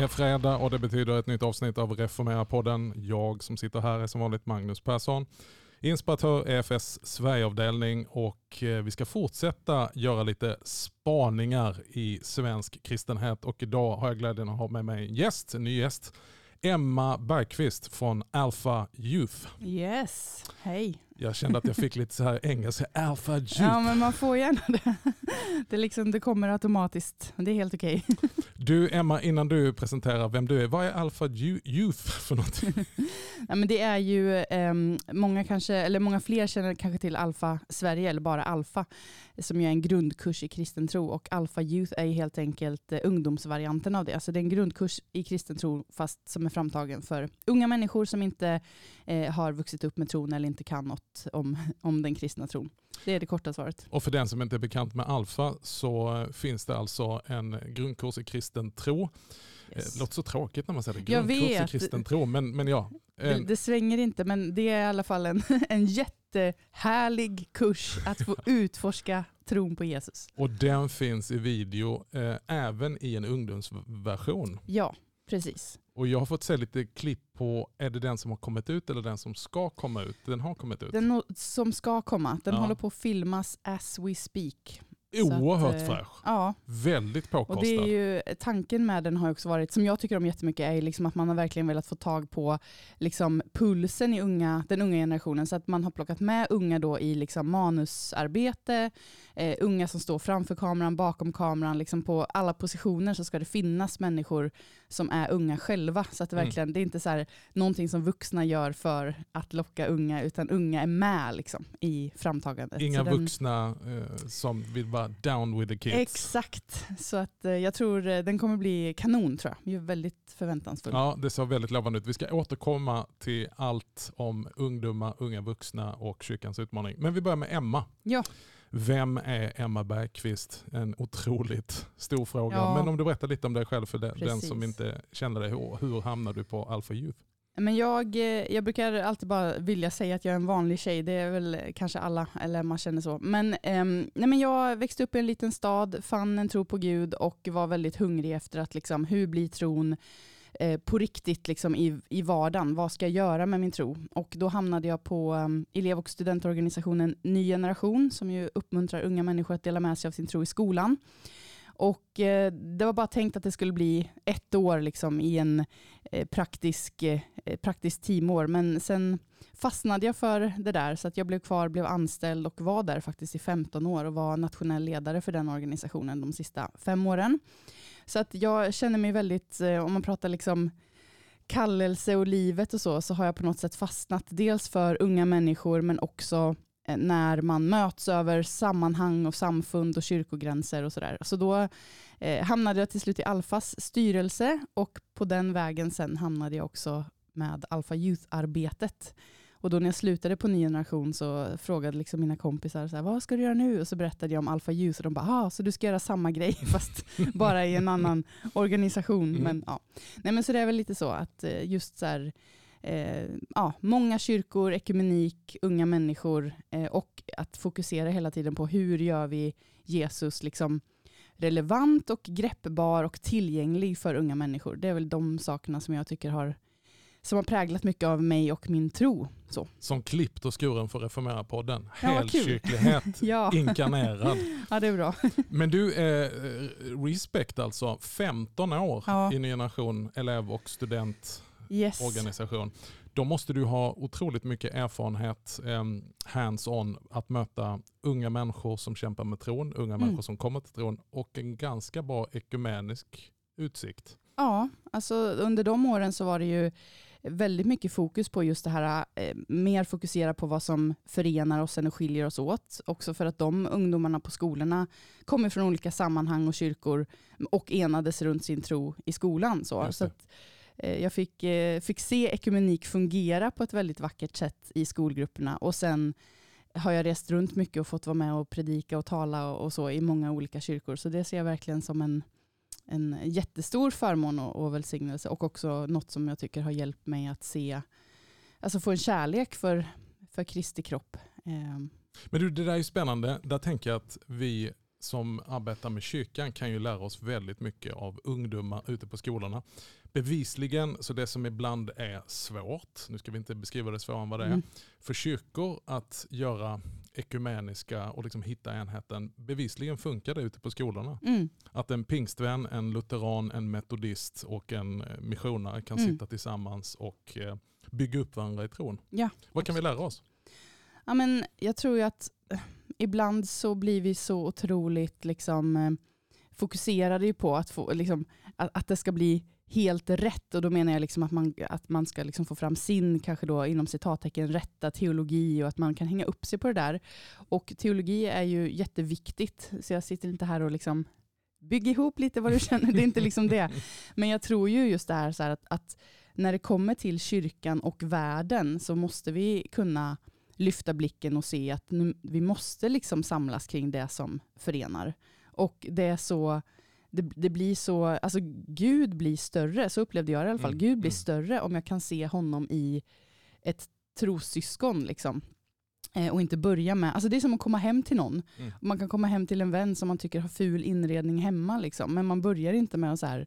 Det är fredag och det betyder ett nytt avsnitt av Reformera-podden. Jag som sitter här är som vanligt Magnus Persson, inspiratör EFS Sverigeavdelning och eh, vi ska fortsätta göra lite spaningar i svensk kristenhet och idag har jag glädjen att ha med mig en gäst, en ny gäst. Emma Bergqvist från Alpha Youth. Yes, hej. Jag kände att jag fick lite så här engelska, Alpha Youth. Ja, men man får gärna det. Det, liksom, det kommer automatiskt. Det är helt okej. Du Emma, innan du presenterar vem du är, vad är Alpha Youth för någonting? Ja, men det är ju eh, många, kanske, eller många fler känner kanske till Alfa Sverige, eller bara Alfa, som är en grundkurs i kristen tro. Och Alpha Youth är helt enkelt eh, ungdomsvarianten av det. Alltså det är en grundkurs i kristen tro, fast som är framtagen för unga människor som inte eh, har vuxit upp med tron eller inte kan något om, om den kristna tron. Det är det korta svaret. Och för den som inte är bekant med Alfa så eh, finns det alltså en grundkurs i kristen tro. Yes. Det låter så tråkigt när man säger det. Grundkurs i kristen tro, men, men ja. Det, det, svänger inte, men det är i alla fall en, en jättehärlig kurs att få utforska tron på Jesus. Och den finns i video eh, även i en ungdomsversion. Ja, precis. Och jag har fått se lite klipp på, är det den som har kommit ut eller den som ska komma ut? Den har kommit ut. Den som ska komma. Den ja. håller på att filmas as we speak. Oerhört att, eh, fräsch. Ja. Väldigt påkostad. Och det är ju, tanken med den har också varit, som jag tycker om jättemycket, är liksom att man har verkligen velat få tag på liksom pulsen i unga, den unga generationen. Så att man har plockat med unga då i liksom manusarbete, eh, unga som står framför kameran, bakom kameran. Liksom på alla positioner så ska det finnas människor som är unga själva. Så att det, mm. verkligen, mm. det är inte så här, någonting som vuxna gör för att locka unga, utan unga är med liksom, i framtagandet. Inga den, vuxna eh, som vill vara down with the kids. Exakt, så att eh, jag tror eh, den kommer bli kanon tror jag. Jag är väldigt förväntansfull. Ja, det ser väldigt lovande ut. Vi ska återkomma till allt om ungdomar, unga vuxna och kyrkans utmaning. Men vi börjar med Emma. Ja. Vem är Emma Bergqvist? En otroligt stor fråga. Ja. Men om du berättar lite om dig själv för den, den som inte känner dig. Hur, hur hamnade du på Alpha Youth? Men jag, eh, jag brukar alltid bara vilja säga att jag är en vanlig tjej, det är väl kanske alla, eller man känner så. Men, eh, nej men jag växte upp i en liten stad, fann en tro på Gud och var väldigt hungrig efter att liksom, hur blir tron eh, på riktigt liksom, i, i vardagen? Vad ska jag göra med min tro? Och då hamnade jag på um, elev och studentorganisationen Ny Generation, som ju uppmuntrar unga människor att dela med sig av sin tro i skolan. Och eh, det var bara tänkt att det skulle bli ett år liksom, i en eh, praktisk, eh, praktisk teamår, men sen fastnade jag för det där, så att jag blev kvar, blev anställd och var där faktiskt i 15 år och var nationell ledare för den organisationen de sista fem åren. Så att jag känner mig väldigt, eh, om man pratar liksom kallelse och livet och så, så har jag på något sätt fastnat dels för unga människor, men också när man möts över sammanhang och samfund och kyrkogränser och sådär. Så då eh, hamnade jag till slut i Alfas styrelse och på den vägen sen hamnade jag också med Alfa Youth-arbetet. Och då när jag slutade på Ny Generation så frågade liksom mina kompisar, så här, vad ska du göra nu? Och så berättade jag om Alfa Youth och de bara, ah, så du ska göra samma grej fast bara i en annan organisation. Mm. Men, ja. Nej, men så det är väl lite så att eh, just så här, eh, ja, många kyrkor, ekumenik, unga människor eh, och att fokusera hela tiden på hur gör vi Jesus liksom relevant och greppbar och tillgänglig för unga människor. Det är väl de sakerna som jag tycker har som har präglat mycket av mig och min tro. Så. Som klippt och skuren för Reformera-podden. Helkyrklighet ja, inkarnerad. ja, det är bra. Men du, eh, Respect alltså, 15 år ja. i Ny Generation elev och student yes. organisation. Då måste du ha otroligt mycket erfarenhet, eh, hands-on, att möta unga människor som kämpar med tron, unga mm. människor som kommer till tron och en ganska bra ekumenisk utsikt. Ja, alltså under de åren så var det ju väldigt mycket fokus på just det här, eh, mer fokusera på vad som förenar oss än och skiljer oss åt. Också för att de ungdomarna på skolorna kommer från olika sammanhang och kyrkor och enades runt sin tro i skolan. Så, så att, Eh, jag fick, eh, fick se ekumenik fungera på ett väldigt vackert sätt i skolgrupperna och sen har jag rest runt mycket och fått vara med och predika och tala och så i många olika kyrkor. Så det ser jag verkligen som en, en jättestor förmån och, och välsignelse och också något som jag tycker har hjälpt mig att se, alltså få en kärlek för, för Kristi kropp. Ehm. Men du, det där är spännande. Där tänker jag att vi som arbetar med kyrkan kan ju lära oss väldigt mycket av ungdomar ute på skolorna. Bevisligen, så det som ibland är svårt, nu ska vi inte beskriva det svårare än vad det är, Mm. för kyrkor att göra ekumeniska och liksom hitta enheten, bevisligen funkar det ute på skolorna. Mm. Att en pingstvän, en lutheran, en metodist och en eh, missionare kan Mm. sitta tillsammans och eh, bygga upp varandra i tron. Ja, Vad kan vi lära oss? Ja, men jag tror att eh, ibland så blir vi så otroligt liksom, fokuserade på att, få, liksom, att, att det ska bli helt rätt. Och då menar jag liksom att man, att man ska liksom få fram sin, kanske då inom citattecken, rätta teologi och att man kan hänga upp sig på det där. Och teologi är ju jätteviktigt, så jag sitter inte här och liksom bygger ihop lite vad du känner, det är inte liksom det. Men jag tror ju just det här, så här att, att när det kommer till kyrkan och världen så måste vi kunna lyfta blicken och se att nu, vi måste liksom samlas kring det som förenar. Och det är så, det, det blir så, alltså Gud blir större, så upplevde jag det i alla fall. Mm, Gud blir mm. större om jag kan se honom i ett trossyskon liksom. Eh, och inte börja med, alltså det är som att komma hem till någon. Mm. Man kan komma hem till en vän som man tycker har ful inredning hemma liksom. Men man börjar inte med att så här,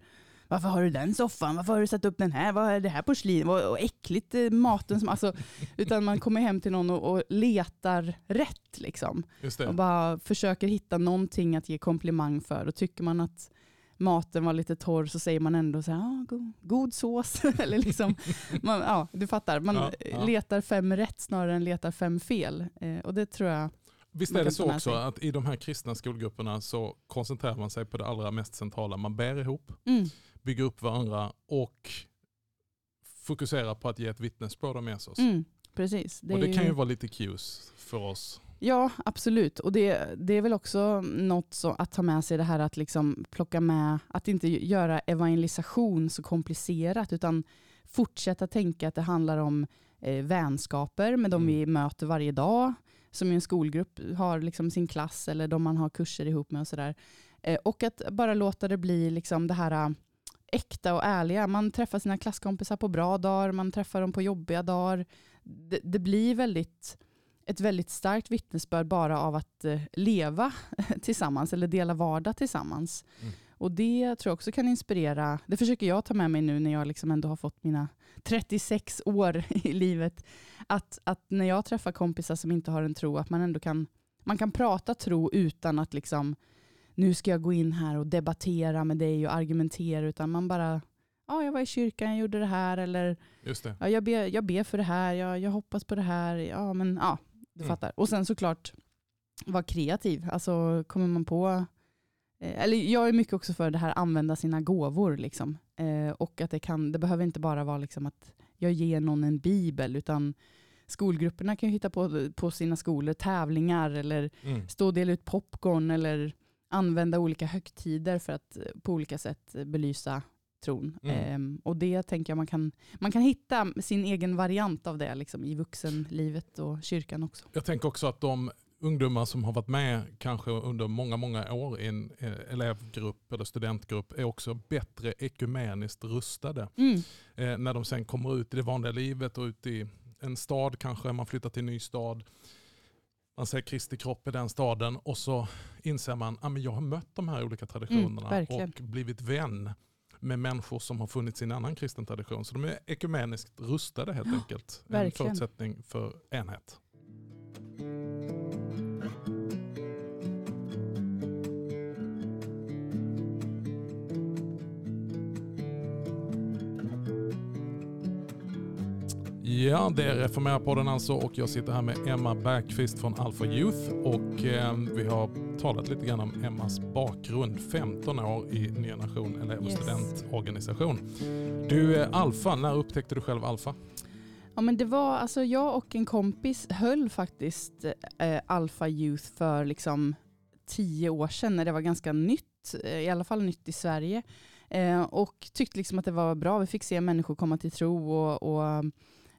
varför har du den soffan? Varför har du satt upp den här? Vad är det här porslin? Vad vad äckligt eh, maten som, alltså, utan man kommer hem till någon och, och letar rätt liksom. Och bara försöker hitta någonting att ge komplimang för. Och tycker man att maten var lite torr så säger man ändå så här, ah, god, god sås. Eller liksom, man, ja, du fattar. Man Ja, ja. letar fem rätt snarare än letar fem fel. Eh, och det tror jag, Visst är det så också att i de här kristna skolgrupperna så koncentrerar man sig på det allra mest centrala. Man bär ihop, mm, bygger upp varandra och fokuserar på att ge ett vittnesbörd med oss. mm, precis. och det är kan ju vara lite cues för oss. Ja, absolut. Och det, det är väl också något så att ta med sig det här att liksom plocka med, att inte göra evangelisation så komplicerat, utan fortsätta tänka att det handlar om eh, vänskaper med de Mm. vi möter varje dag, som i en skolgrupp har liksom sin klass eller de man har kurser ihop med och sådär. Eh, och att bara låta det bli liksom det här äkta och ärliga. Man träffar sina klasskompisar på bra dagar, man träffar dem på jobbiga dagar. Det, det blir väldigt ett väldigt starkt vittnesbörd bara av att eh, leva tillsammans eller dela vardag tillsammans. Mm. Och det tror jag också kan inspirera, det försöker jag ta med mig nu när jag liksom ändå har fått mina 36 år i livet, att, att när jag träffar kompisar som inte har en tro, att man ändå kan, man kan prata tro utan att liksom, nu ska jag gå in här och debattera med dig och argumentera, utan man bara, ja jag var i kyrkan, jag gjorde det här, eller det. ja, jag, ber, jag ber för det här, jag, jag hoppas på det här. Ja, men ja, du Mm. fattar. Och sen såklart vara kreativ. Alltså kommer man på, eh, eller jag är mycket också för det här använda sina gåvor. Liksom. Eh, och att det, kan, det behöver inte bara vara liksom att jag ger någon en bibel, utan skolgrupperna kan ju hitta på, på sina skolor tävlingar eller Mm. stå och dela ut popcorn eller använda olika högtider för att eh, på olika sätt eh, belysa tron. Mm. Ehm, och det tänker jag man kan, man kan hitta sin egen variant av det liksom, i vuxenlivet och kyrkan också. Jag tänker också att de ungdomar som har varit med kanske under många, många år i en eh, elevgrupp eller studentgrupp är också bättre ekumeniskt rustade. Mm. Eh, när de sen kommer ut i det vanliga livet och ut i en stad kanske, man flyttar till en ny stad. Man ser Kristi kropp i den staden och så inser man att jag har mött de här olika traditionerna Mm, och blivit vän med människor som har funnits i en annan kristen tradition. Så de är ekumeniskt rustade helt enkelt. En verkligen. förutsättning för enhet. Ja, det är Reformera-podden alltså och jag sitter här med Emma Bergqvist från Alpha Youth och eh, vi har talat lite grann om Emmas bakgrund, 15 år i Nya Nation elev och Yes. studentorganisation. Du är Alfa, när upptäckte du själv Alfa? Ja, men det var, alltså jag och en kompis höll faktiskt eh, Alpha Youth för liksom tio år sedan när det var ganska nytt, eh, i alla fall nytt i Sverige. Eh, och tyckte liksom att det var bra, vi fick se människor komma till tro och, och,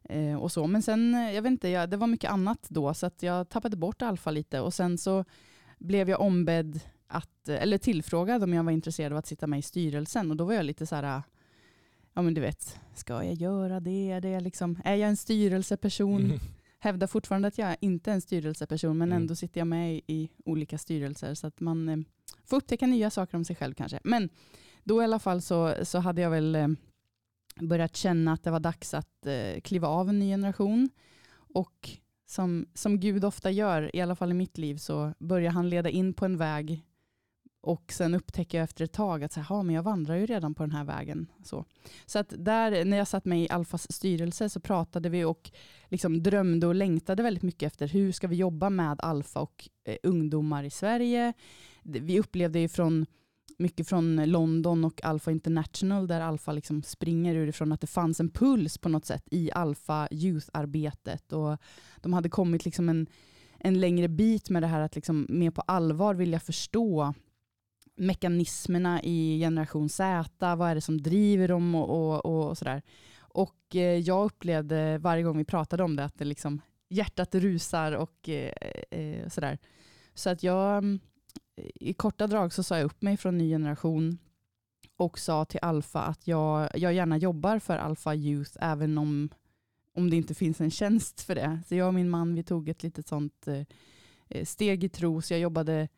eh, och så. Men sen, eh, jag vet inte, jag, det var mycket annat då så att jag tappade bort Alpha lite och sen så blev jag ombedd att, eller tillfrågad om jag var intresserad av att sitta med i styrelsen och då var jag lite så här, ja men du vet, ska jag göra det? Är, det liksom, är jag en styrelseperson Mm. hävdar fortfarande att jag inte är en styrelseperson men Mm. ändå sitter jag med i, i olika styrelser så att man eh, får upptäcka nya saker om sig själv kanske. Men då i alla fall så, så hade jag väl eh, börjat känna att det var dags att eh, kliva av en ny generation. Och som, som Gud ofta gör, i alla fall i mitt liv, så börjar han leda in på en väg och sen upptäcker jag efter ett tag att så här, men jag vandrar ju redan på den här vägen. Så, så att där, när jag satt med i Alfas styrelse så pratade vi och liksom drömde och längtade väldigt mycket efter hur ska vi jobba med Alfa och eh, ungdomar i Sverige. Vi upplevde ju från mycket från London och Alfa International där Alfa liksom springer urifrån att det fanns en puls på något sätt i Alfa Youth-arbetet och de hade kommit liksom en, en längre bit med det här att liksom mer på allvar vilja förstå mekanismerna i generation Z, vad är det som driver dem och, och, och sådär. Och eh, jag upplevde varje gång vi pratade om det att det liksom, hjärtat rusar och eh, eh sådär. Så att jag, mm, i korta drag så sa jag upp mig från ny generation och sa till Alfa att jag, jag gärna jobbar för Alfa Youth även om, om det inte finns en tjänst för det. Så jag och min man vi tog ett litet sånt eh, eh, steg i tro så jag jobbade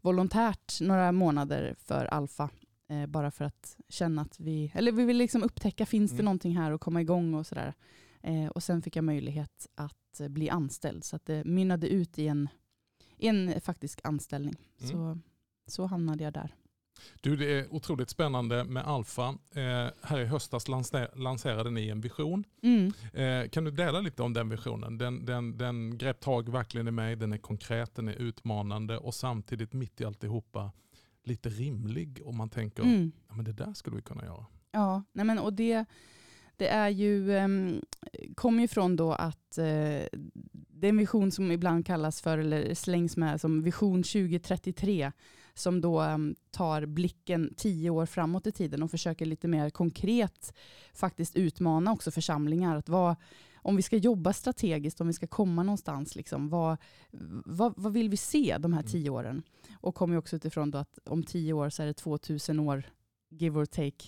volontärt några månader för Alfa. Eh, bara för att känna att vi, eller vi vill liksom upptäcka, finns det Mm. någonting här och komma igång och sådär. Eh, och sen fick jag möjlighet att bli anställd så att det mynnade ut i en, en faktisk anställning. Mm. Så, så hamnade jag där. Du, det är otroligt spännande med Alfa. Eh, här i höstas lanser- lanserade ni en vision. Mm. Eh, kan du dela lite om den visionen? Den, den, den grep tag verkligen i mig, den är konkret, den är utmanande och samtidigt mitt i alltihopa lite rimlig om man tänker, Mm. ja, men det där skulle vi kunna göra. Ja, nej men, och det, det är ju, um, kommer ju från då att eh, det är en vision som ibland kallas för, eller slängs med som vision 2033, som då em, tar blicken tio år framåt i tiden och försöker lite mer konkret faktiskt utmana också församlingar. Att vad, om vi ska jobba strategiskt, om vi ska komma någonstans, liksom, vad, vad, vad vill vi se de här Mm. tio åren? Och kommer också utifrån då att om tio år så är det 2000 år, give or take,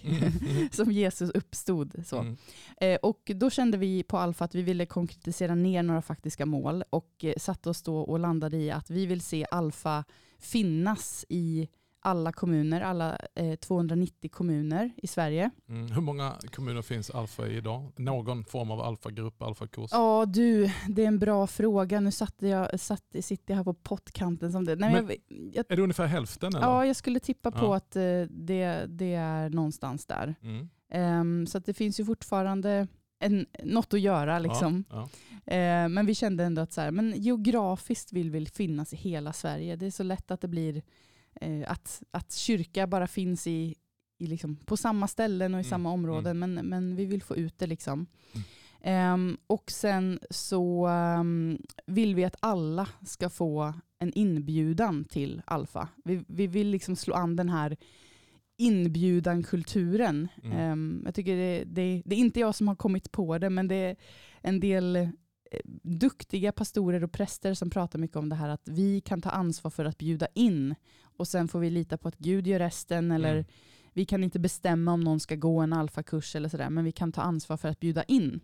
som Jesus uppstod. Så. Mm. Eh, och då kände vi på Alfa att vi ville konkretisera ner några faktiska mål och eh, satte oss då och landade i att vi vill se Alfa finnas i alla kommuner, alla eh, 290 kommuner i Sverige. Mm. Hur många kommuner finns Alfa i idag? Någon form av alfagrupp, alfakurs? Ja du, det är en bra fråga. Nu satt jag, satt, sitter jag här på pottkanten som det. Nej, Men- jag, jag, Är det ungefär hälften? Eller? ja, jag skulle tippa på Ja. att eh, det, det är någonstans där. Mm. Ehm, så det finns ju fortfarande en, något att göra. Liksom. Ja, Eh, men vi kände ändå att så här, men geografiskt vill vi finnas i hela Sverige. Det är så lätt att det blir att, att kyrka bara finns i, i liksom, på samma ställen och i Mm, samma områden. Men, men vi vill få ut det. liksom. Mm. Ehm, och sen så ehm, vill vi att alla ska få en inbjudan till Alfa. Vi, vi vill liksom slå an den här inbjudan-kulturen. Mm. Ehm, jag tycker det, det, det är inte jag som har kommit på det, men det är en del eh, duktiga pastorer och präster som pratar mycket om det här att vi kan ta ansvar för att bjuda in och sen får vi lita på att Gud gör resten eller Mm. vi kan inte bestämma om någon ska gå en alfakurs eller sådär, men vi kan ta ansvar för att bjuda in.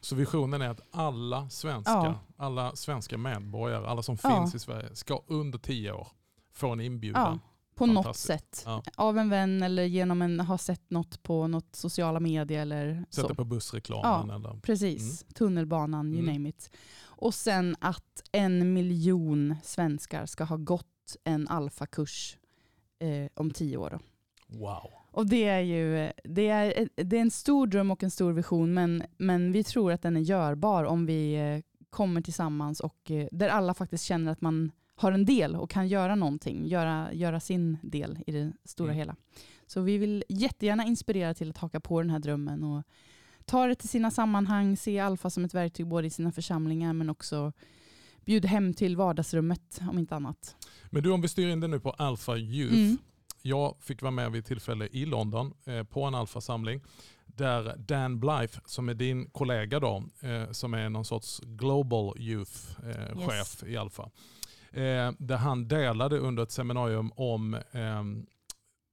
Så visionen är att alla svenskar, Ja. alla svenska medborgare, alla som Ja. finns i Sverige ska under tio år få en inbjudan. Ja, på något sätt. Ja. Av en vän eller genom en, ha sett något på något sociala medier eller Sätta så. på bussreklamen. Eller, Precis, tunnelbanan, you Mm. name it. Och sen att en miljon svenskar ska ha gått en alfakurs eh, om tio år. Då. wow. Och det är ju det är, det är en stor dröm och en stor vision, men, men vi tror att den är görbar om vi eh, kommer tillsammans och eh, där alla faktiskt känner att man har en del och kan göra någonting, göra, göra sin del i det stora Mm. hela. Så vi vill jättegärna inspirera till att haka på den här drömmen och ta det till sina sammanhang, se Alfa som ett verktyg både i sina församlingar men också bjud hem till vardagsrummet om inte annat. Men du om vi styr in det nu på Alpha Youth. Mm. Jag fick vara med vid ett tillfälle i London eh, på en alfasamling där Dan Blythe som är din kollega då, eh, som är någon sorts Global Youth-chef Yes. i Alfa. Eh, där han delade under ett seminarium om ehm,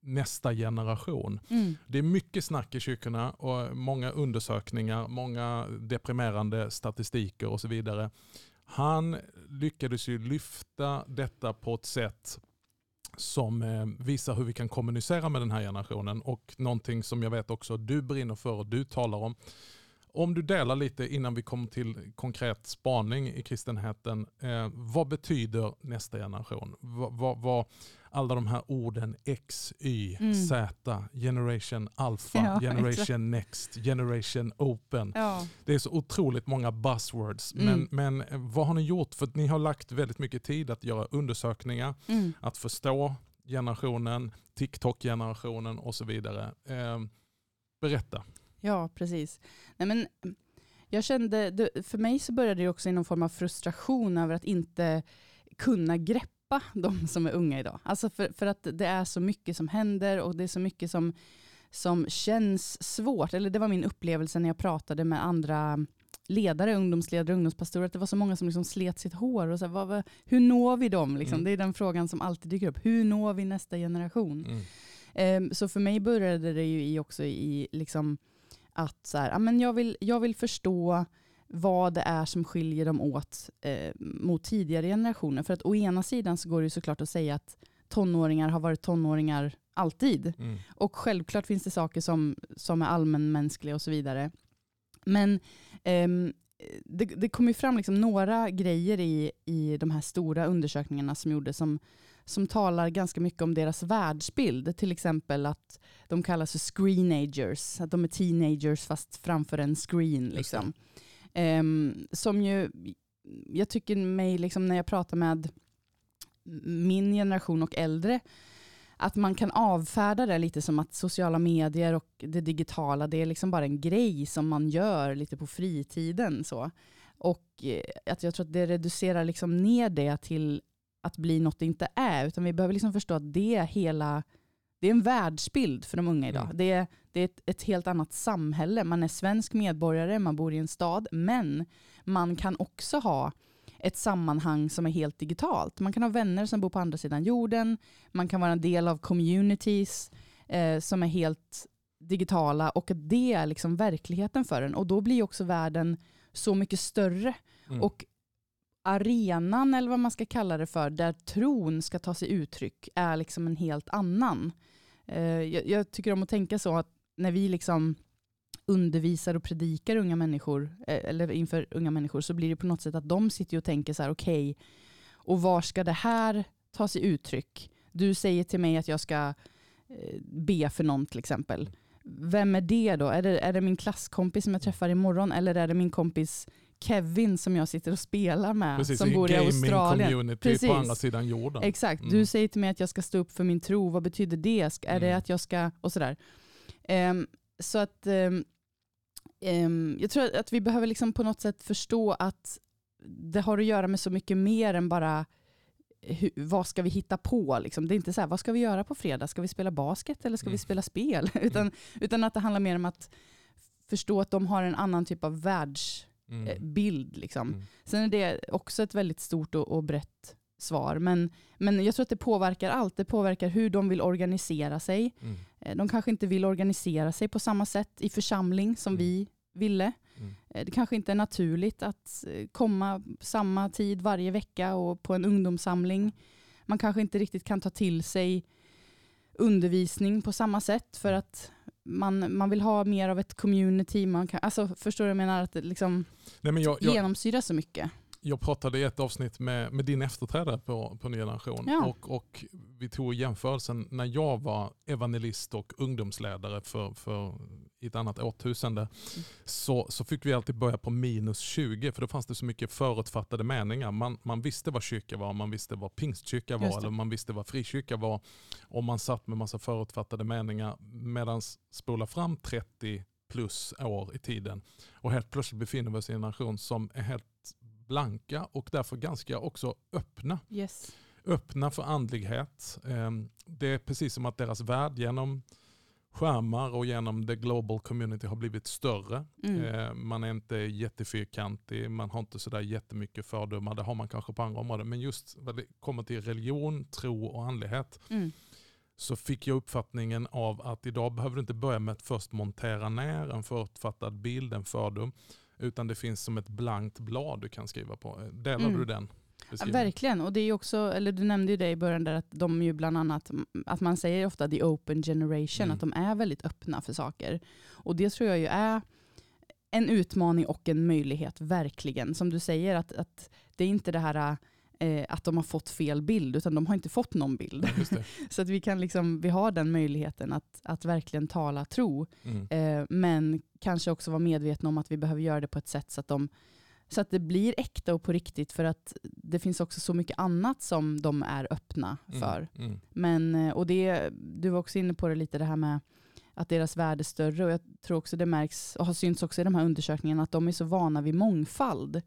nästa generation. Mm. Det är mycket snack i kyrkorna och många undersökningar, många deprimerande statistiker och så vidare. Han lyckades ju lyfta detta på ett sätt som eh, visar hur vi kan kommunicera med den här generationen och någonting som jag vet också du brinner för och du talar om. Om du delar lite innan vi kommer till konkret spaning i kristenheten. Eh, vad betyder nästa generation? Vad, vad, vad, alla de här orden X, Y, Mm. Z, generation alpha, Ja, generation exakt. next, generation open. Ja. Det är så otroligt många buzzwords. Mm. Men, men eh, vad har ni gjort? För ni har lagt väldigt mycket tid att göra undersökningar, Mm. att förstå generationen, TikTok-generationen och så vidare. Eh, berätta. Ja, precis. Nej, men, jag kände, för mig så började det också i någon form av frustration över att inte kunna greppa de som är unga idag. Alltså för, för att det är så mycket som händer och det är så mycket som, som känns svårt. Eller det var min upplevelse när jag pratade med andra ledare, ungdomsledare, ungdomspastorer, att det var så många som liksom slet sitt hår. Och så här, vad, hur når vi dem? Liksom? Mm. Det är den frågan som alltid dyker upp. Hur når vi nästa generation? Mm. Ehm, så för mig började det ju i också i liksom att så här, ja, men jag, vill, jag vill förstå vad det är som skiljer dem åt eh, mot tidigare generationer. För att å ena sidan så går det såklart att säga att tonåringar har varit tonåringar alltid. Mm. Och självklart finns det saker som, som är allmänmänskliga och så vidare. Men ehm, det, det kom ju fram liksom några grejer i, i de här stora undersökningarna som gjordes som, som talar ganska mycket om deras världsbild. Till exempel att de kallas för screenagers, att de är teenagers fast framför en screen. Liksom. Ehm, som ju, jag tycker mig liksom när jag pratar med min generation och äldre, att man kan avfärda det lite som att sociala medier och det digitala, det är liksom bara en grej som man gör lite på fritiden. Så. Och eh, att jag tror att det reducerar liksom ner det till att bli något det inte är, utan vi behöver liksom förstå att det är hela, det är en världsbild för de unga idag. Mm. Det är, det är ett, ett helt annat samhälle. Man är svensk medborgare, man bor i en stad, men man kan också ha ett sammanhang som är helt digitalt. Man kan ha vänner som bor på andra sidan jorden, man kan vara en del av communities eh, som är helt digitala och det är liksom verkligheten för en. Och då blir också världen så mycket större. Mm. Och arenan, eller vad man ska kalla det för, där tron ska ta sig uttryck, är liksom en helt annan. Eh, jag, jag tycker om att tänka så att när vi liksom undervisar och predikar unga människor, eh, eller inför unga människor, så blir det på något sätt att de sitter och tänker så här, okej, och var ska det här ta sig uttryck? Du säger till mig att jag ska eh, be för någon till exempel. Vem är det då? Är det, är det min klasskompis som jag träffar imorgon eller är det min kompis Kevin som jag sitter och spelar med Precis, som bor i Australien? Precis. på andra sidan jorden. Exakt, Mm. du säger till mig att jag ska stå upp för min tro, vad betyder det? Är det Mm. att jag ska, och sådär. Ehm, så att ehm, ehm, jag tror att vi behöver liksom på något sätt förstå att det har att göra med så mycket mer än bara hu, vad ska vi hitta på? Liksom. Det är inte så här, vad ska vi göra på fredag? Ska vi spela basket eller ska Mm. vi spela spel? utan, utan att det handlar mer om att förstå att de har en annan typ av Mm. världsbild. Liksom. Mm. Sen är det också ett väldigt stort och, och brett svar. Men, men jag tror att det påverkar allt. Det påverkar hur de vill organisera sig. Mm. Eh, De kanske inte vill organisera sig på samma sätt i församling som Mm. vi ville. Mm. Eh, Det kanske inte är naturligt att eh, komma samma tid varje vecka och på en ungdomssamling. Man kanske inte riktigt kan ta till sig undervisning på samma sätt för att man, man vill ha mer av ett community. Man kan, alltså, förstår du jag menar? Att det liksom Nej, men jag, jag, genomsyrar så mycket. jag pratade i ett avsnitt med, med din efterträdare på, på Ny Generation Ja. och, och vi tog jämförelsen när jag var evangelist och ungdomsledare för, för i ett annat årtusende så, så fick vi alltid börja på minus 20 för då fanns det så mycket förutfattade meningar. Man, man visste vad kyrka var, man visste vad pingstkyrka var eller man visste vad frikyrka var och man satt med massa förutfattade meningar medan spola fram 30 plus år i tiden och helt plötsligt befinner vi oss i en nation som är helt blanka och därför ganska också öppna. Yes. Öppna för andlighet. Ehm, Det är precis som att deras värld genom skärmar och genom the global community har blivit större. Mm. Eh, Man är inte jättefyrkantig, man har inte sådär jättemycket fördomar. Det har man kanske på andra områden. Men just när det kommer till religion, tro och andlighet Mm. så fick jag uppfattningen av att idag behöver du inte börja med att först montera ner en förutfattad bild, en fördom, utan det finns som ett blankt blad du kan skriva på. Delar Mm. du den? Ja, verkligen, och det är också, eller du nämnde ju det i början där att de ju bland annat, att man säger ofta the open generation, Mm. att de är väldigt öppna för saker. Och det tror jag ju är en utmaning och en möjlighet, verkligen. Som du säger, att, att det är inte det här eh, att de har fått fel bild, utan de har inte fått någon bild. Ja. Så att vi, kan liksom, vi har den möjligheten att, att verkligen tala tro, Mm. eh, men kanske också vara medvetna om att vi behöver göra det på ett sätt så att, de, så att det blir äkta och på riktigt, för att det finns också så mycket annat som de är öppna för. Mm. Mm. Men, eh, och det, du var också inne på det lite, det här med att deras värde är större. Och jag tror också det märks, och har synts också i de här undersökningarna, att de är så vana vid mångfald.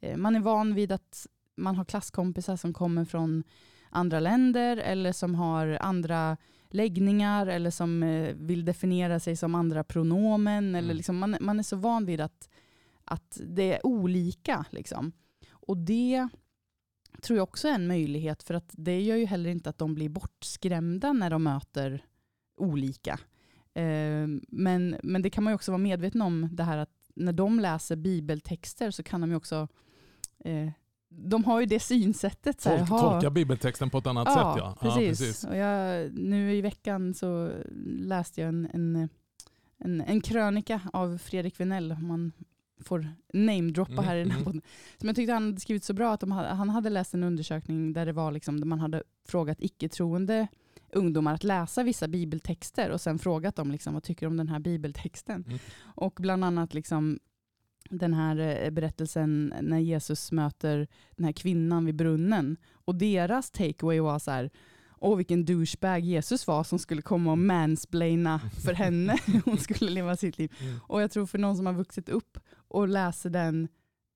Eh, Man är van vid att man har klasskompisar som kommer från andra länder eller som har andra läggningar eller som eh, vill definiera sig som andra pronomen. Eller Mm. liksom, man, man är så van vid att, att det är olika. Liksom. Och det tror jag också är en möjlighet för att det gör ju heller inte att de blir bortskrämda när de möter olika. Eh, men, men det kan man ju också vara medveten om det här att när de läser bibeltexter så kan de ju också eh, de har ju det synsättet. Så här, Tolk, "Jaha, tolka bibeltexten på ett annat ja, sätt. Ja, Precis. Ja, precis. Och jag, nu i veckan så läste jag en, en, en, en krönika av Fredrik Vinell, om man får namedroppa Mm, här i den här mm. podden. Som jag tyckte han hade skrivit så bra, att de hade, han hade läst en undersökning där, det var liksom, där man hade frågat icke-troende ungdomar att läsa vissa bibeltexter och sen frågat dem liksom, vad tycker du om den här bibeltexten. Mm. Och bland annat liksom, den här eh, berättelsen när Jesus möter den här kvinnan vid brunnen. Och deras takeaway var så här, åh vilken douchebag Jesus var som skulle komma och mansplaina för henne. Hon skulle leva sitt liv. Mm. Och jag tror för någon som har vuxit upp och läser den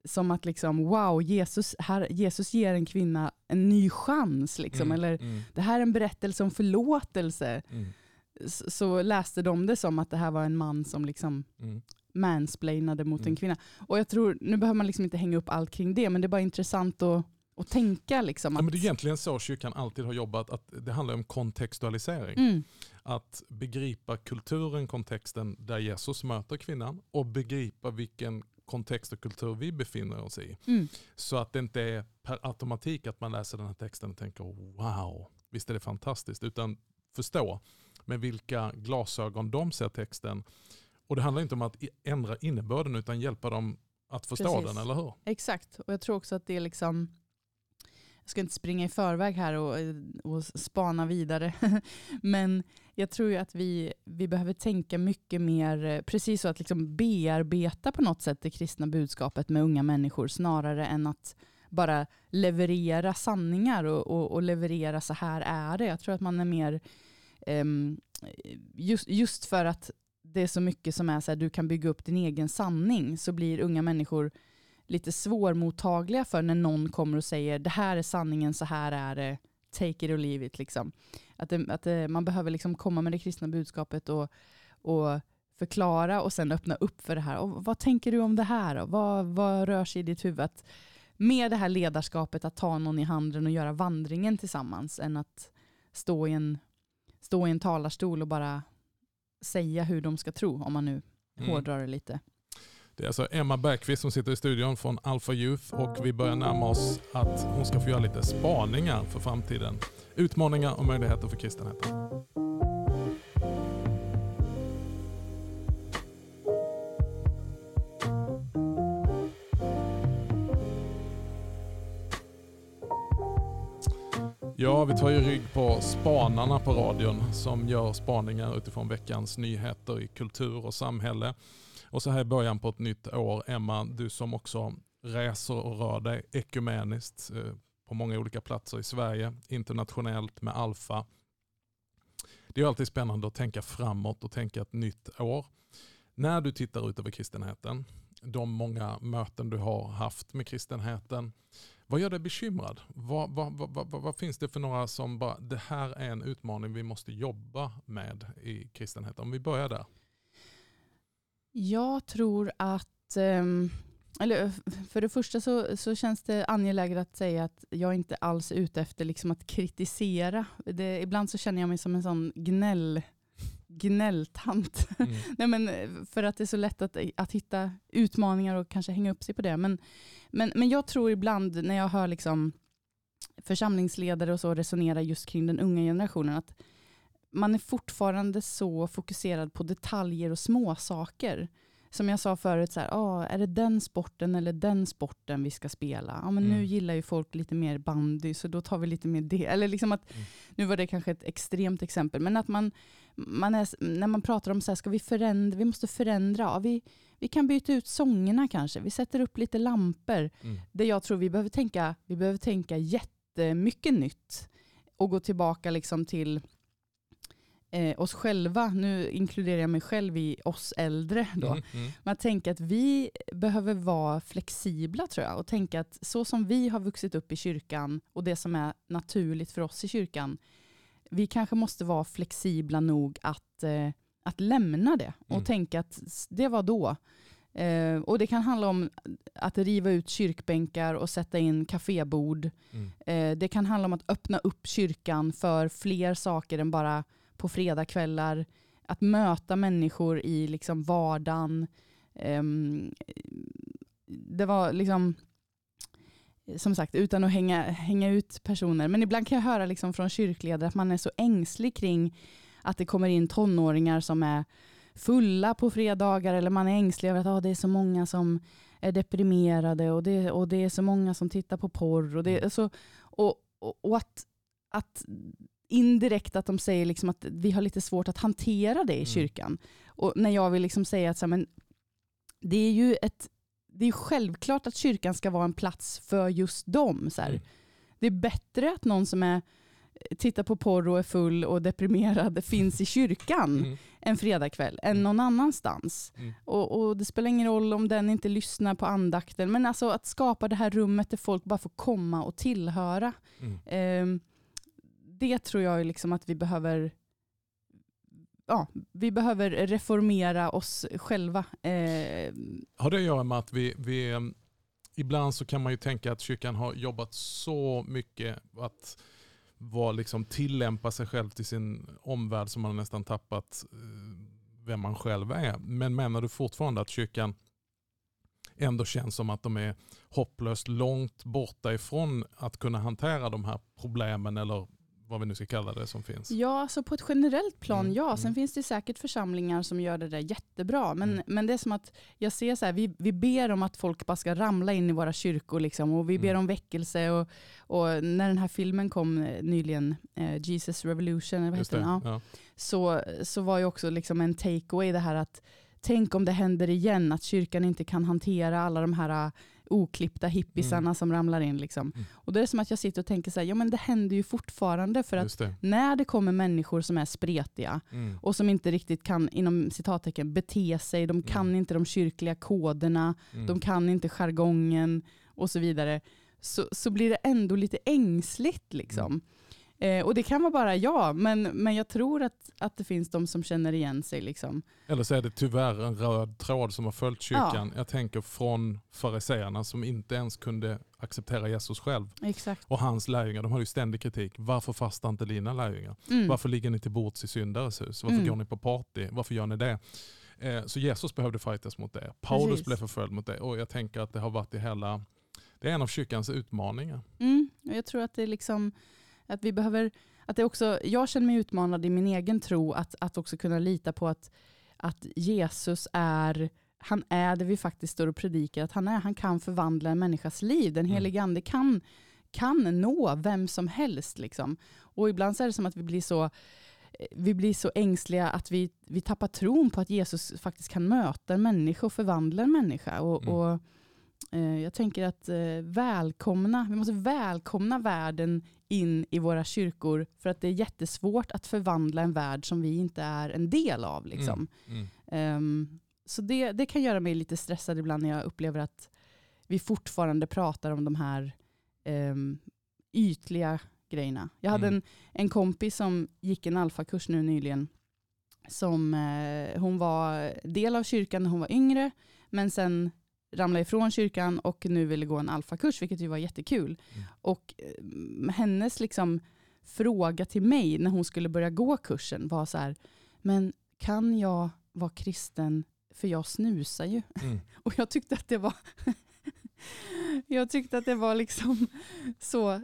som att liksom, wow, Jesus, här, Jesus ger en kvinna en ny chans. Liksom. Mm, Eller mm, det här är en berättelse om förlåtelse. mm, S- Så läste de det som att det här var en man som liksom mm. mansplainade mot Mm. en kvinna. Och jag tror, nu behöver man liksom inte hänga upp allt kring det, men det är bara intressant att, att tänka. Liksom, Ja, att, men det är egentligen så kyrkan alltid har jobbat, att det handlar om kontextualisering. mm, Att begripa kulturen, kontexten där Jesus möter kvinnan och begripa vilken kontext och kultur vi befinner oss i. mm, Så att det inte är per automatik att man läser den här texten och tänker wow, visst är det fantastiskt. Utan förstå med vilka glasögon de ser texten. Och det handlar inte om att ändra innebörden utan hjälpa dem att förstå Precis. den, eller hur? exakt, och jag tror också att det är liksom, jag ska inte springa i förväg här och, eh, och spana vidare, men jag tror ju att vi, vi behöver tänka mycket mer, eh, precis så att liksom bearbeta på något sätt det kristna budskapet med unga människor snarare än att bara leverera sanningar och, och, och leverera så här är det. Jag tror att man är mer, um, just, just för att det är så mycket som är så här, du kan bygga upp din egen sanning, så blir unga människor lite svårmottagliga för när någon kommer och säger det här är sanningen, så här är det, take it or leave it. Liksom. Att, det, att det, man behöver liksom komma med det kristna budskapet och, och förklara och sen öppna upp för det här. Och vad tänker du om det här? Och vad, vad rör sig i ditt huvud? Att med det här ledarskapet att ta någon i handen och göra vandringen tillsammans än att stå i en, stå i en talarstol och bara säga hur de ska tro, om man nu Mm. hårdrar det lite. Det är alltså Emma Bergqvist som sitter i studion från Alpha Youth och vi börjar närma oss att hon ska få göra lite spaningar för framtiden. Utmaningar och möjligheter för kristenheten. Ja, vi tar ju rygg på spanarna på radion som gör spaningar utifrån veckans nyheter i kultur och samhälle. Och så här i början på ett nytt år, Emma, du som också reser och rör dig ekumeniskt eh, på många olika platser i Sverige, internationellt med Alfa. Det är alltid spännande att tänka framåt och tänka ett nytt år. När du tittar ut över kristenheten, de många möten du har haft med kristenheten, vad gör dig bekymrad? Vad, vad, vad, vad, vad finns det för några som bara, det här är en utmaning vi måste jobba med i kristenheten? Om vi börjar där. Jag tror att ehm, eller för det första så, så känns det angeläget att säga att jag inte alls är ute efter liksom att kritisera. Det, ibland så känner jag mig som en sån gnäll, gnälltant. Mm. Nej, men för att det är så lätt att, att hitta utmaningar och kanske hänga upp sig på det. Men, men, men jag tror ibland när jag hör liksom församlingsledare och så resonera just kring den unga generationen att man är fortfarande så fokuserad på detaljer och småsaker som jag sa förut, så här, oh, är det den sporten eller den sporten vi ska spela? Ja, men mm. Nu gillar ju folk lite mer bandy, så då tar vi lite mer det. Eller liksom att, mm. Nu var det kanske ett extremt exempel, men att man, man är, när man pratar om så här, ska vi förändra, vi måste förändra, ja, vi, vi kan byta ut sångerna kanske, vi sätter upp lite lampor. Mm. Det jag tror vi behöver tänka, vi behöver tänka jättemycket nytt och gå tillbaka liksom till eh, oss själva, nu inkluderar jag mig själv i oss äldre då, mm, mm. men att tänka att vi behöver vara flexibla tror jag och tänka att så som vi har vuxit upp i kyrkan och det som är naturligt för oss i kyrkan, vi kanske måste vara flexibla nog att, eh, att lämna det och mm. tänka att det var då. Eh, och det kan handla om att riva ut kyrkbänkar och sätta in kafébord. Mm. Eh, det kan handla om att öppna upp kyrkan för fler saker än bara på fredagskvällar. Att möta människor i liksom vardagen. Um, det var liksom, som sagt, utan att hänga, hänga ut personer. Men ibland kan jag höra liksom från kyrkledare att man är så ängslig kring att det kommer in tonåringar som är fulla på fredagar eller man är ängslig över att ah, det är så många som är deprimerade och det, och det är så många som tittar på porr. Och, det, mm. alltså, och, och, och att, att indirekt att de säger liksom att vi har lite svårt att hantera det i mm. kyrkan. Och när jag vill liksom säga att så här, men det är ju ett, det är självklart att kyrkan ska vara en plats för just dem. Så mm. Det är bättre att någon som är, tittar på porr och är full och deprimerad finns i kyrkan mm. en fredagkväll än mm. någon annanstans. Mm. Och, och, Det spelar ingen roll om den inte lyssnar på andakten, men alltså att skapa det här rummet där folk bara får komma och tillhöra. Um, det tror jag liksom att vi behöver ja, vi behöver reformera oss själva. Eh. Har det att göra med att vi, vi, ehm, ibland så kan man ju tänka att kyrkan har jobbat så mycket att var, liksom tillämpa sig själv till sin omvärld som man nästan tappat eh, vem man själv är. Men menar du fortfarande att kyrkan ändå känns som att de är hopplöst långt borta ifrån att kunna hantera de här problemen eller vad vi nu ska kalla det som finns? Ja, alltså på ett generellt plan mm. ja. Sen mm. finns det säkert församlingar som gör det där jättebra. Men, mm. men det är som att jag ser så här, vi, vi ber om att folk bara ska ramla in i våra kyrkor liksom, och vi ber mm. om väckelse. Och, och när den här filmen kom eh, nyligen, eh, Jesus Revolution, vad heter den? Ja. ja. Så, så var ju också liksom en takeaway det här att tänk om det händer igen, att kyrkan inte kan hantera alla de här oklippta hippisarna mm. som ramlar in. Liksom. Mm. Och det är som att jag sitter och tänker så här, ja men det händer ju fortfarande för att det. när det kommer människor som är spretiga mm. och som inte riktigt kan, inom citattecken, bete sig, de kan mm. inte de kyrkliga koderna, mm. de kan inte jargongen och så vidare, så, så blir det ändå lite ängsligt. Liksom. Eh, och det kan vara bara jag, men, men jag tror att, att det finns de som känner igen sig. Liksom. Eller så är det tyvärr en röd tråd som har följt kyrkan. Ja. Jag tänker från fariseerna som inte ens kunde acceptera Jesus själv. Exakt. Och hans lärjungar, de har ju ständig kritik. Varför fastar inte dina lärjungar? Mm. Varför ligger ni till bords i syndares hus? Varför mm. går ni på party? Varför gör ni det? Eh, så Jesus behövde fightas mot det. Paulus Precis. blev förföljd mot det. Och jag tänker att det har varit i hela, det är en av kyrkans utmaningar. Mm. Jag tror att det är liksom att vi behöver, att det också, jag känner mig utmanad i min egen tro att, att också kunna lita på att, att Jesus är han är det vi faktiskt står och predikar att han är. Han kan förvandla en människas liv. Den mm. helige ande kan, kan nå vem som helst. Liksom. Och ibland så är det som att vi blir så vi blir så ängsliga att vi, vi tappar tron på att Jesus faktiskt kan möta en människa och förvandla en människa. Och, mm. och eh, jag tänker att eh, välkomna, vi måste välkomna världen in i våra kyrkor för att det är jättesvårt att förvandla en värld som vi inte är en del av. Liksom. Mm. Mm. Um, så det, det kan göra mig lite stressad ibland när jag upplever att vi fortfarande pratar om de här um, ytliga grejerna. Jag hade mm. en, en kompis som gick en alfakurs nu nyligen. Som, eh, hon var del av kyrkan när hon var yngre, men sen ramlade ifrån kyrkan och nu ville gå en alfakurs, vilket ju var jättekul. Mm. Och eh, hennes liksom fråga till mig när hon skulle börja gå kursen var så här, men kan jag vara kristen för jag snusar ju. Mm. Och jag tyckte att det var jag tyckte att det var liksom så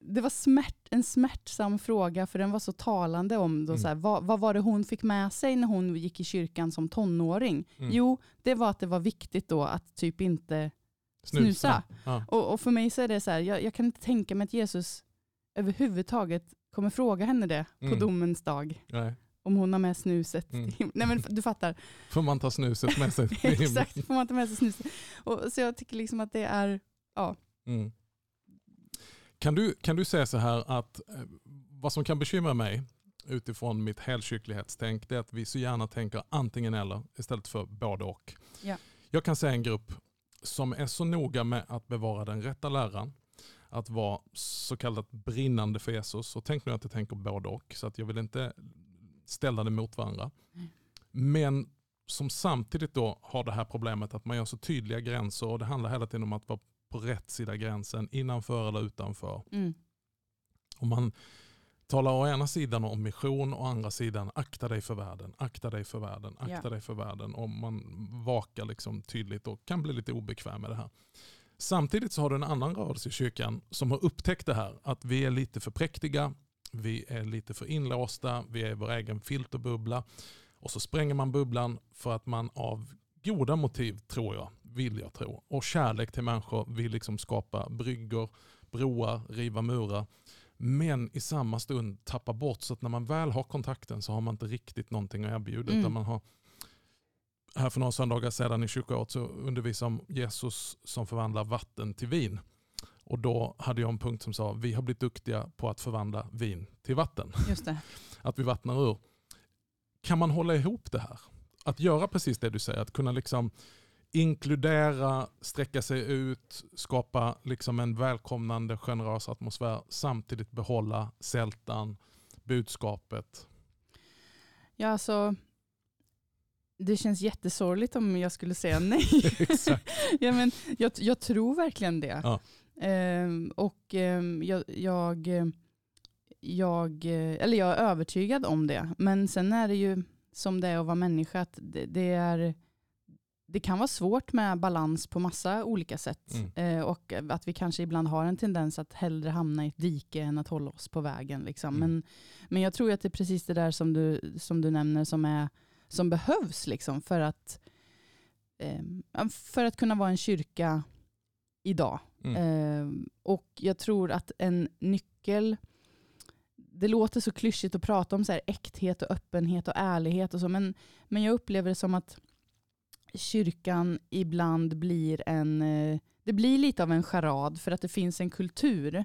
det var smärt, en smärtsam fråga för den var så talande om då, Mm. så här, vad, vad var det hon fick med sig när hon gick i kyrkan som tonåring? Mm. Jo, det var att det var viktigt då att typ inte Snusa. Ja. och, och för mig så är det så här, jag, jag kan inte tänka mig att Jesus överhuvudtaget kommer fråga henne det Mm. på domens dag. Nej. Om hon har med snuset. Mm. Nej men du fattar. Får man ta snuset med sig? Exakt, får man ta med sig snuset. Och, så jag tycker liksom att det är, ja. Mm. Kan, du, kan du säga så här att eh, vad som kan bekymra mig utifrån mitt helkyrklighetstänk det är att vi så gärna tänker antingen eller istället för både och. Ja. Jag kan säga en grupp som är så noga med att bevara den rätta läran, att vara så kallat brinnande för Jesus. Och tänk nu att jag tänker både och, så att jag vill inte ställa det mot varandra. Nej. Men som samtidigt då har det här problemet att man gör så tydliga gränser och det handlar hela tiden om att vara på rätt sida gränsen, innanför eller utanför. Mm. Och man talar å ena sidan om mission och å andra sidan akta dig för världen, akta dig för världen, akta Ja. dig för världen. Och man vakar liksom tydligt och kan bli lite obekväm med det här. Samtidigt så har du en annan rörelse i kyrkan som har upptäckt det här, att vi är lite för präktiga, vi är lite för inlåsta, vi är vår egen filterbubbla. Och så spränger man bubblan för att man av goda motiv, tror jag, vill jag tro, och kärlek till människor vill liksom skapa bryggor, broar, riva murar. Men i samma stund tappa bort så att när man väl har kontakten så har man inte riktigt någonting att erbjuda. Mm. Utan man har, här för några söndagar sedan i kyrkoåret så undervisade om Jesus som förvandlar vatten till vin. Och då hade jag en punkt som sa vi har blivit duktiga på att förvandla vin till vatten. Just det. Att vi vattnar ur. Kan man hålla ihop det här? Att göra precis det du säger, att kunna liksom inkludera, sträcka sig ut, skapa liksom en välkomnande, generös atmosfär, samtidigt behålla sältan, budskapet. Ja, alltså, det känns jättesorgligt om jag skulle säga nej. Ja, men jag, jag tror verkligen det. Ja. Ehm, och ehm, jag, jag, jag, eller jag är övertygad om det. Men sen är det ju som det är att vara människa, att det, det, är, det kan vara svårt med balans på massa olika sätt. Mm. Eh, och att vi kanske ibland har en tendens att hellre hamna i ett dike än att hålla oss på vägen. Liksom. Mm. Men, men jag tror att det är precis det där som du, som du nämner som, är, som behövs liksom, för, att, eh, för att kunna vara en kyrka idag. Mm. Eh, och jag tror att en nyckel, det låter så klyschigt att prata om så här äkthet och öppenhet och ärlighet och så, men, men jag upplever det som att kyrkan ibland blir en, eh, det blir lite av en charad för att det finns en kultur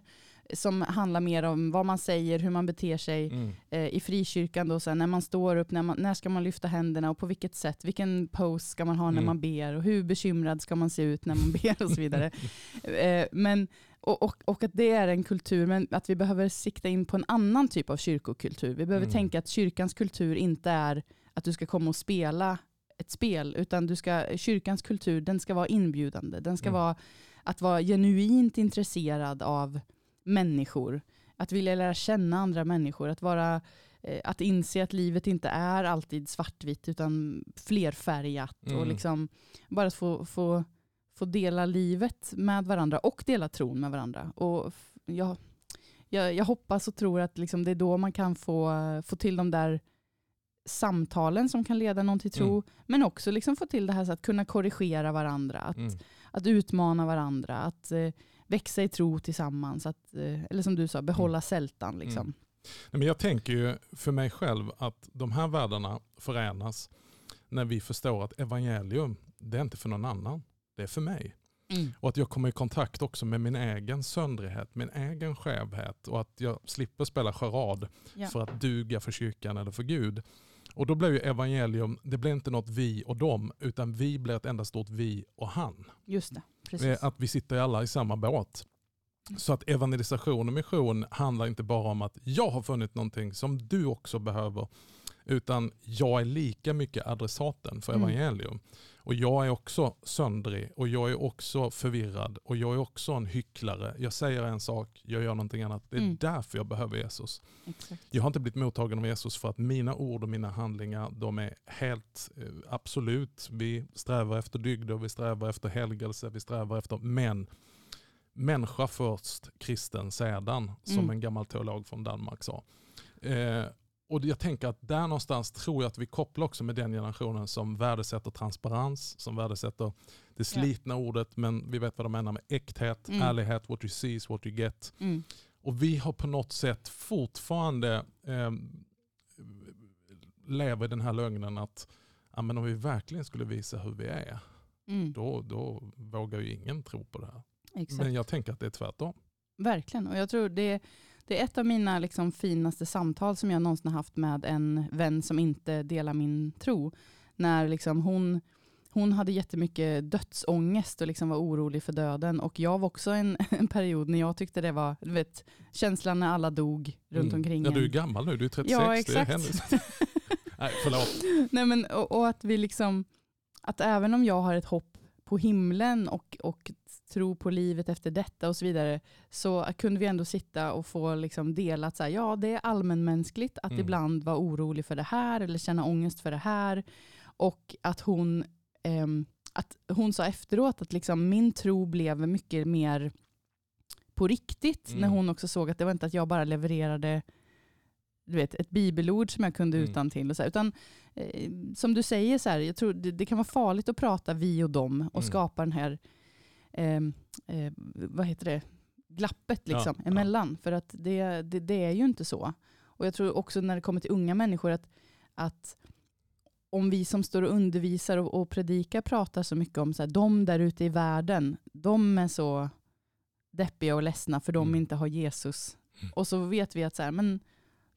som handlar mer om vad man säger, hur man beter sig. Mm. Eh, I frikyrkan då, så när man står upp, när, man, när ska man lyfta händerna och på vilket sätt, vilken pose ska man ha när Mm. man ber och hur bekymrad ska man se ut när man ber och så vidare. eh, men, och, och, och att det är en kultur, men att vi behöver sikta in på en annan typ av kyrkokultur. Vi behöver Mm. tänka att kyrkans kultur inte är att du ska komma och spela ett spel, utan du ska, kyrkans kultur den ska vara inbjudande. Den ska Mm. vara att vara genuint intresserad av människor. Att vilja lära känna andra människor. Att, vara, eh, att inse att livet inte är alltid svartvitt utan flerfärgat. Mm. Och liksom bara att få, få, få dela livet med varandra och dela tron med varandra. Och jag, jag, jag hoppas och tror att liksom det är då man kan få, få till de där samtalen som kan leda någon till tro. Mm. Men också liksom få till det här så att kunna korrigera varandra. Att, Mm. att utmana varandra. Att eh, växa i tro tillsammans. Att, eh, eller som du sa, behålla sältan. Liksom. Mm. Nej, Men jag tänker ju för mig själv att de här världarna förenas när vi förstår att evangelium, det är inte för någon annan. Det är för mig. Mm. Och att jag kommer i kontakt också med min egen söndrighet, min egen skevhet och att jag slipper spela charad Ja. för att duga för kyrkan eller för Gud. Och då blir ju evangelium, det blir inte något vi och dem, utan vi blir ett enda stort vi och han. Just det, Eh, precis. Att vi sitter alla i samma båt. Så att evangelisation och mission handlar inte bara om att jag har funnit någonting som du också behöver Utan jag är lika mycket adressaten för Mm. evangelium. Och jag är också söndrig och jag är också förvirrad och jag är också en hycklare. Jag säger en sak, jag gör någonting annat. Det är Mm. därför jag behöver Jesus. Exakt. Jag har inte blivit mottagen av Jesus för att mina ord och mina handlingar, de är helt eh, absolut. Vi strävar efter dygder, vi strävar efter helgelse, vi strävar efter, men människa först, kristen sedan, som Mm. en gammal teolog från Danmark sa. Eh, och jag tänker att där någonstans tror jag att vi kopplar också med den generationen som värdesätter transparens, som värdesätter det slitna ordet, men vi vet vad de menar med äkthet, Mm. ärlighet, what you see is what you get. Mm. Och vi har på något sätt fortfarande eh, lever i den här lögnen att ja, men om vi verkligen skulle visa hur vi är, Mm. då, då vågar ju ingen tro på det här. Exakt. Men jag tänker att det är tvärtom. Verkligen. Och jag tror det, det är ett av mina liksom finaste samtal som jag någonsin har haft med en vän som inte delar min tro. När liksom hon, hon hade jättemycket dödsångest och liksom var orolig för döden. Och jag var också en, en period när jag tyckte det var, du vet, känslan när alla dog runt Mm. omkring Ja, du är gammal nu, du är 36. Ja, exakt. Nej, förlåt. Nej, men, och, och att vi liksom, att även om jag har ett hopp på himlen och, och tro på livet efter detta och så vidare, så kunde vi ändå sitta och få liksom dela att så här, ja, det är allmänmänskligt att Mm. ibland vara orolig för det här eller känna ångest för det här. Och att hon, ehm, att hon sa efteråt att liksom min tro blev mycket mer på riktigt Mm. när hon också såg att det var inte att jag bara levererade du vet, ett bibelord som jag kunde Mm. utan till och så här, utan eh, som du säger, så här, jag tror det, det kan vara farligt att prata vi och dem och Mm. skapa den här, eh, eh, vad heter det, glappet Ja, liksom, ja. emellan. För att det, det, det är ju inte så. Och jag tror också när det kommer till unga människor att, att om vi som står och undervisar och, och predikar pratar så mycket om så här, de där ute i världen, de är så deppiga och ledsna för de Mm. inte har Jesus. Mm. Och så vet vi att så här, men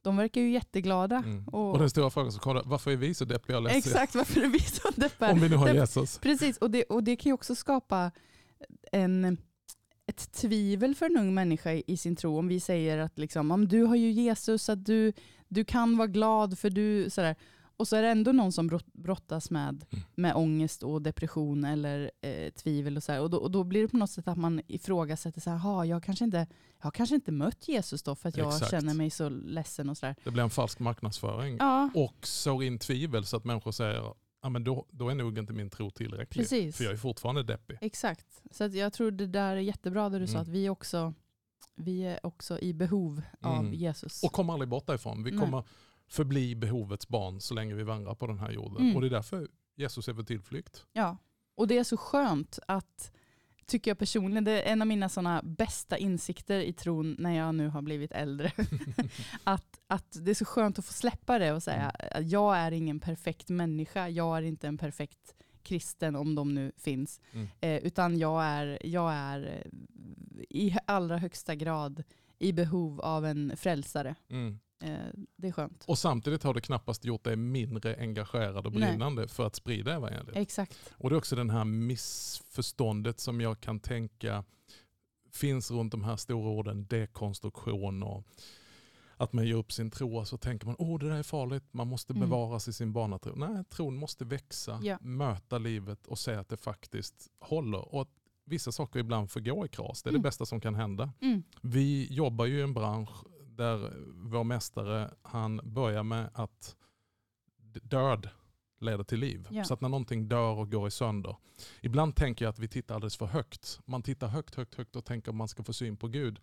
de verkar ju jätteglada. Mm. Och, Och den stora frågan som kommer, varför är vi så deppiga och ledsna? exakt, varför är vi så deppiga? Om vi nu har Jesus. Precis, och det, och det kan ju också skapa en, ett tvivel för en ung människa i, sin tro. Om vi säger att liksom, om du har ju Jesus, att du, du kan vara glad för du... Sådär. Och så är det ändå någon som brott- brottas med, Mm. med ångest och depression eller eh, tvivel. Och, så. Och, då, och då blir det på något sätt att man ifrågasätter, så här, "Ha, jag, kanske inte, jag kanske inte mött Jesus då för att jag Exakt. känner mig så ledsen. och sådär. Det blir en falsk marknadsföring. Ja, Och sår in tvivel så att människor säger, ja, men då, då är nog inte min tro tillräcklig. precis. För jag är fortfarande deppig. Exakt. Så att jag tror det där är jättebra det du sa, Mm. att vi, också, vi är också i behov av Mm. Jesus. Och kommer aldrig bort därifrån. Vi Nej. kommer förbli behovets barn så länge vi vandrar på den här jorden. Mm. Och det är därför Jesus är vår tillflykt. Ja. och det är så skönt att, tycker jag personligen, det är en av mina såna bästa insikter i tron när jag nu har blivit äldre. att, att det är så skönt att få släppa det och säga Mm. att jag är ingen perfekt människa, jag är inte en perfekt kristen om de nu finns. Mm. Eh, utan jag är, jag är eh, i allra högsta grad i behov av en frälsare. Mm. Eh, det är skönt. Och samtidigt har det knappast gjort dig mindre engagerad och Nej. brinnande för att sprida evangeliet. Exakt. Och det är också det här missförståndet som jag kan tänka finns runt de här stora orden dekonstruktion och att man ger upp sin tro och så tänker man åh det där är farligt, man måste Mm. bevaras i sin barnatro. Nej, tron måste växa, Ja. möta livet och se att det faktiskt håller. Och att vissa saker ibland får gå i kras, det är Mm. det bästa som kan hända. Mm. Vi jobbar ju i en bransch där vår mästare han börjar med att död leder till liv. Ja. Så att när någonting dör och går i sönder. Ibland tänker jag att vi tittar alldeles för högt. Man tittar högt, högt, högt och tänker att man ska få syn på Gud.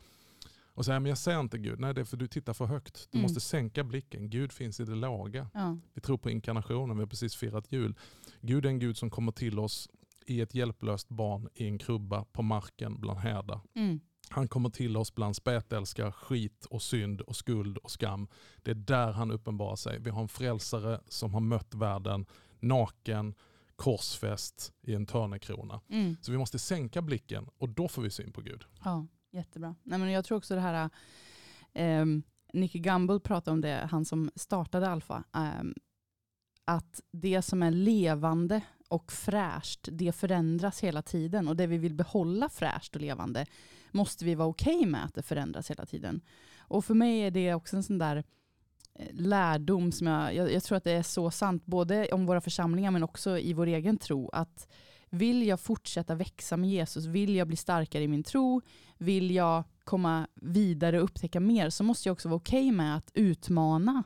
Och säger men jag ser inte Gud. Nej det är för du tittar för högt. Du Mm. måste sänka blicken. Gud finns i det låga. Ja. Vi tror på inkarnationen, vi har precis firat jul. Gud är en Gud som kommer till oss i ett hjälplöst barn i en krubba på marken bland härdar. Mm. Han kommer till oss bland spetälska, skit och synd och skuld och skam. Det är där han uppenbarar sig. Vi har en frälsare som har mött världen naken, korsfäst i en törnekrona. Mm. Så vi måste sänka blicken och då får vi syn på Gud. Ja, jättebra. Nej, men jag tror också det här, um, Nicky Gumbel pratade om det, han som startade Alfa, ehm, att det som är levande och fräscht, det förändras hela tiden. Och det vi vill behålla fräscht och levande måste vi vara okej med att det förändras hela tiden. Och för mig är det också en sån där eh, lärdom som jag, jag, jag tror att det är så sant, både om våra församlingar men också i vår egen tro, att vill jag fortsätta växa med Jesus, vill jag bli starkare i min tro, vill jag komma vidare och upptäcka mer, så måste jag också vara okej okay med att utmana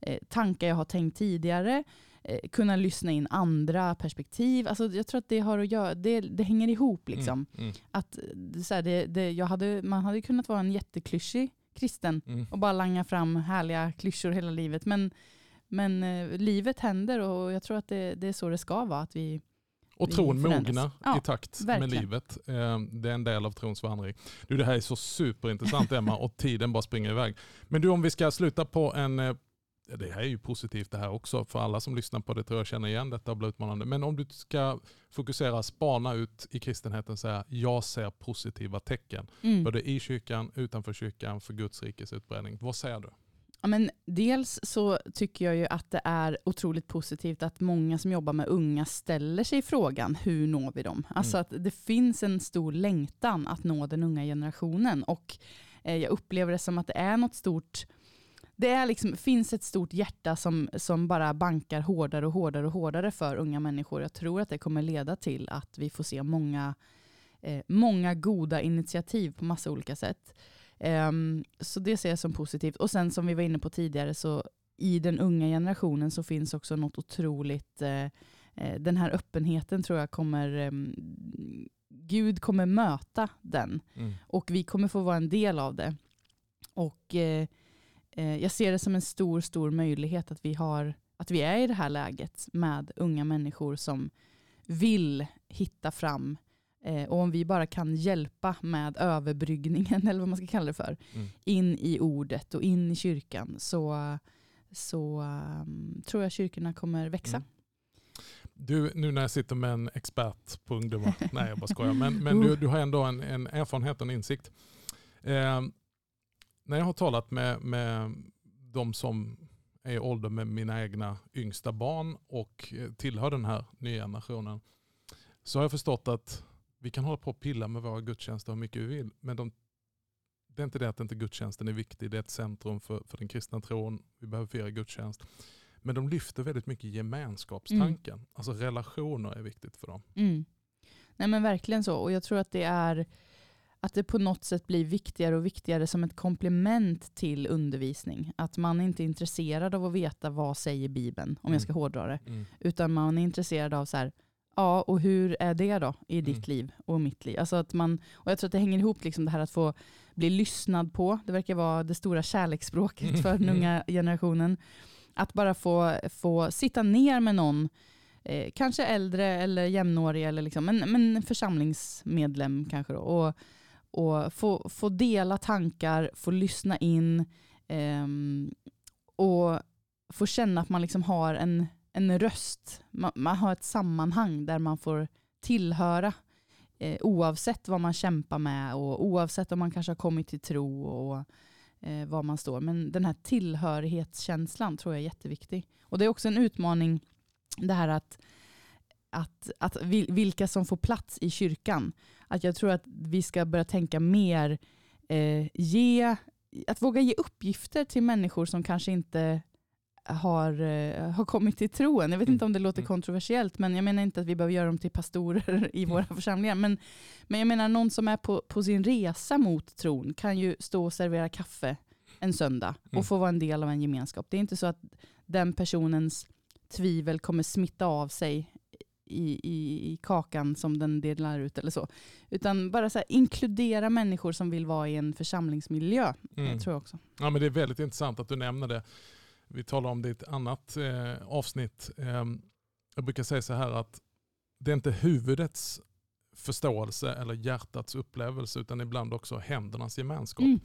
eh, tankar jag har tänkt tidigare, kunna lyssna in andra perspektiv. Alltså, jag tror att det har att göra, det, det hänger ihop. Mm, Liksom. mm, Att, så här, det, det, jag hade, man hade kunnat vara en jätteklyschig kristen mm. och bara langa fram härliga klyschor hela livet. Men, men eh, livet händer och jag tror att det, det är så det ska vara. Att vi, Och tron mognar Ja, i takt med verkligen. livet. Eh, Det är en del av trons vandring. Du, det här är så superintressant Emma och tiden bara springer iväg. Men du om vi ska sluta på en, eh, det här är ju positivt det här också för alla som lyssnar på det tror jag känner igen detta och blir utmanande. Men om du ska fokusera, spana ut i kristenheten och säga jag ser positiva tecken. mm. Både i kyrkan, utanför kyrkan, för Guds rikes utbredning. Vad säger du? Ja, men dels så tycker jag ju att det är otroligt positivt att många som jobbar med unga ställer sig frågan hur når vi dem? Alltså Mm. att det finns en stor längtan att nå den unga generationen och eh, jag upplever det som att det är något stort det är liksom, finns ett stort hjärta som, som bara bankar hårdare och hårdare och hårdare för unga människor. Jag tror att det kommer leda till att vi får se många, eh, många goda initiativ på massa olika sätt. Ehm, så det ser jag som positivt. Och sen som vi var inne på tidigare så i den unga generationen så finns också något otroligt, eh, eh, den här öppenheten tror jag kommer, ehm, Gud kommer möta den Mm. och vi kommer få vara en del av det. Och eh, eh, jag ser det som en stor, stor möjlighet att vi, har, att vi är i det här läget med unga människor som vill hitta fram eh, och om vi bara kan hjälpa med överbryggningen, eller vad man ska kalla det för, Mm. in i ordet och in i kyrkan så, så um, tror jag kyrkorna kommer växa. Mm. Du, nu när jag sitter med en expert på ungdomar, nej jag bara skojar, men, men du, du har ändå en, en erfarenhet och en insikt. Eh, när jag har talat med, med de som är i ålder med mina egna yngsta barn och eh, tillhör den här nya generationen så har jag förstått att vi kan hålla på och pilla med våra gudstjänster hur mycket vi vill, men de, det är inte det att inte gudstjänsten är viktig, det är ett centrum för, för den kristna tron, vi behöver fira gudstjänst. Men de lyfter väldigt mycket gemenskapstanken. Alltså relationer är viktigt för dem. Mm. Nej men verkligen så. Och jag tror att det är att det på något sätt blir viktigare och viktigare som ett komplement till undervisning. Att man inte är intresserad av att veta vad säger Bibeln, om Mm. jag ska hårdra det. Utan man är intresserad av så här, ja och hur är det då i ditt Mm. liv och mitt liv? Alltså att man, och jag tror att det hänger ihop liksom det här att få bli lyssnad på. Det verkar vara det stora kärleksspråket för den Mm. unga generationen. Att bara få, få sitta ner med någon eh, kanske äldre eller jämnårig, eller liksom, men, men församlingsmedlem kanske. Då, och och få, få dela tankar, få lyssna in eh, och få känna att man liksom har en, en röst. Man, man har ett sammanhang där man får tillhöra eh, oavsett vad man kämpar med och oavsett om man kanske har kommit till tro och eh, var man står. Men den här tillhörighetskänslan tror jag är jätteviktig. Och det är också en utmaning det här att, att, att vilka som får plats i kyrkan. Att jag tror att vi ska börja tänka mer, eh, ge, att våga ge uppgifter till människor som kanske inte har, eh, har kommit till troen. Jag vet Mm. inte om det låter Mm. kontroversiellt, men jag menar inte att vi behöver göra dem till pastorer i våra församlingar. Men, men jag menar någon som är på, på sin resa mot tron kan ju stå och servera kaffe en söndag och Mm. få vara en del av en gemenskap. Det är inte så att den personens tvivel kommer smitta av sig i, i, i kakan som den delar ut eller så. Utan bara så här, inkludera människor som vill vara i en församlingsmiljö. Mm. Tror jag också. Ja, men det är väldigt intressant att du nämner det. Vi talar om det i ett annat eh, avsnitt. Eh, jag brukar säga så här att det är inte huvudets förståelse eller hjärtats upplevelse utan ibland också händernas gemenskap. Mm.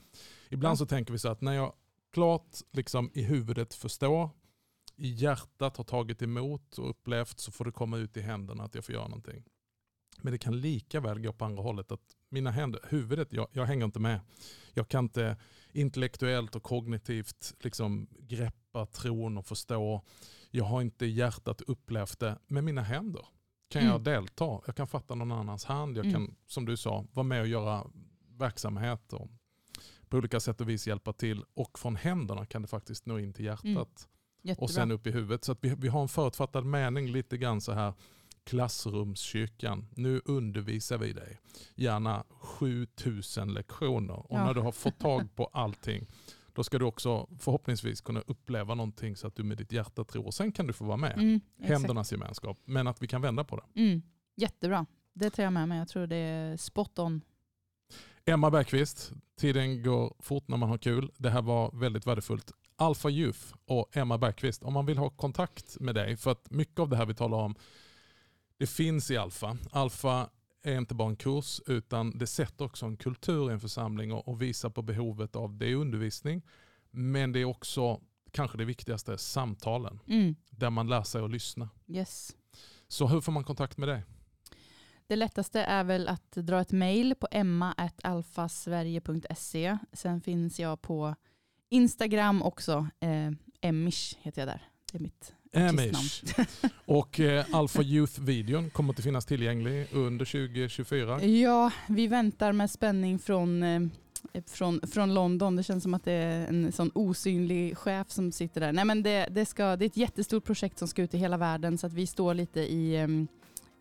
Ibland så tänker vi så att när jag klart liksom i huvudet förstår, i hjärtat har tagit emot och upplevt så får det komma ut i händerna att jag får göra någonting. Men det kan lika väl gå på andra hållet. att Mina händer, huvudet, jag, jag hänger inte med. Jag kan inte intellektuellt och kognitivt liksom greppa tron och förstå. Jag har inte hjärtat upplevt det. med mina händer kan jag Mm. delta. Jag kan fatta någon annans hand. Jag Mm. kan, som du sa, vara med och göra verksamhet och på olika sätt och vis hjälpa till. Och från händerna kan det faktiskt nå in till hjärtat Mm. Jättebra. och sen upp i huvudet. Så att vi, vi har en förutfattad mening lite grann så här klassrumskyrkan. Nu undervisar vi dig. Gärna 7000 lektioner. Och Ja. när du har fått tag på allting då ska du också förhoppningsvis kunna uppleva någonting så att du med ditt hjärta tror. Och sen kan du få vara med. Mm. Händernas gemenskap. Men att vi kan vända på det. Mm, jättebra. Det tar jag med mig. Jag tror det är spot on. Emma Bergqvist, tiden går fort när man har kul. Det här var väldigt värdefullt. Alpha Youth och Emma Bergqvist, om man vill ha kontakt med dig, för att mycket av det här vi talar om, det finns i Alpha. Alpha är inte bara en kurs, utan det sätter också en kultur i en församling och, och visar på behovet av det undervisning, men det är också kanske det viktigaste, samtalen, Mm, där man lär sig att lyssna. yes. Så hur får man kontakt med dig? Det lättaste är väl att dra ett mejl på emma.alfasverige.se. Sen finns jag på Instagram också. Eh, Emmish heter jag där. Det är mitt artistnamn. Amish. Och eh, Alpha Youth-videon kommer att finnas tillgänglig under 2024. Ja, vi väntar med spänning från, eh, från, från London. Det känns som att det är en sån osynlig chef som sitter där. Nej, men det, det, ska, det är ett jättestort projekt som ska ut i hela världen så att vi står lite i,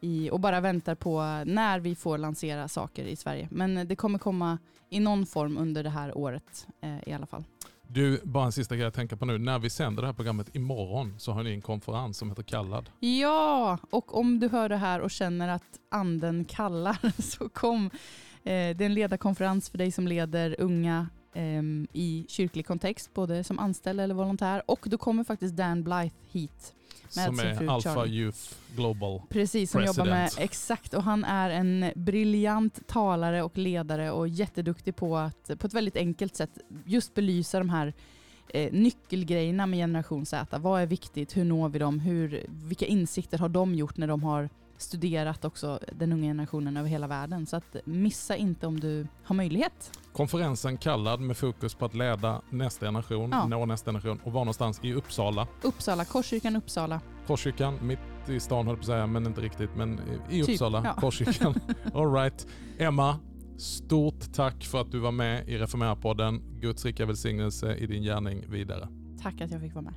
i och bara väntar på när vi får lansera saker i Sverige. Men det kommer komma i någon form under det här året eh, i alla fall. Du, bara en sista grej att tänka på nu. När vi sänder det här programmet imorgon så har ni en konferens som heter Kallad. Ja, och om du hör det här och känner att anden kallar så kom. Eh, det är en ledarkonferens för dig som leder unga i kyrklig kontext, både som anställd eller volontär. Och då kommer faktiskt Dan Blythe hit. Med som är Alpha Charlie. Youth Global. Precis, som jobbar med, President. exakt. Och han är en briljant talare och ledare och jätteduktig på att på ett väldigt enkelt sätt just belysa de här eh, nyckelgrejerna med generation Z. Vad är viktigt? Hur når vi dem? Hur, vilka insikter har de gjort när de har studerat också den unga generationen över hela världen? Så att missa inte om du har möjlighet. Konferensen Kallad med fokus på att leda nästa generation, Ja. nå nästa generation och var någonstans i Uppsala. Uppsala, Korskyrkan Uppsala. Korskyrkan, mitt i stan höll på att säga, men inte riktigt. Men i Typ, Uppsala, ja. Korskyrkan. All right. Emma, stort tack för att du var med i Reformera-podden. Guds rika välsignelse i din gärning vidare. Tack att jag fick vara med.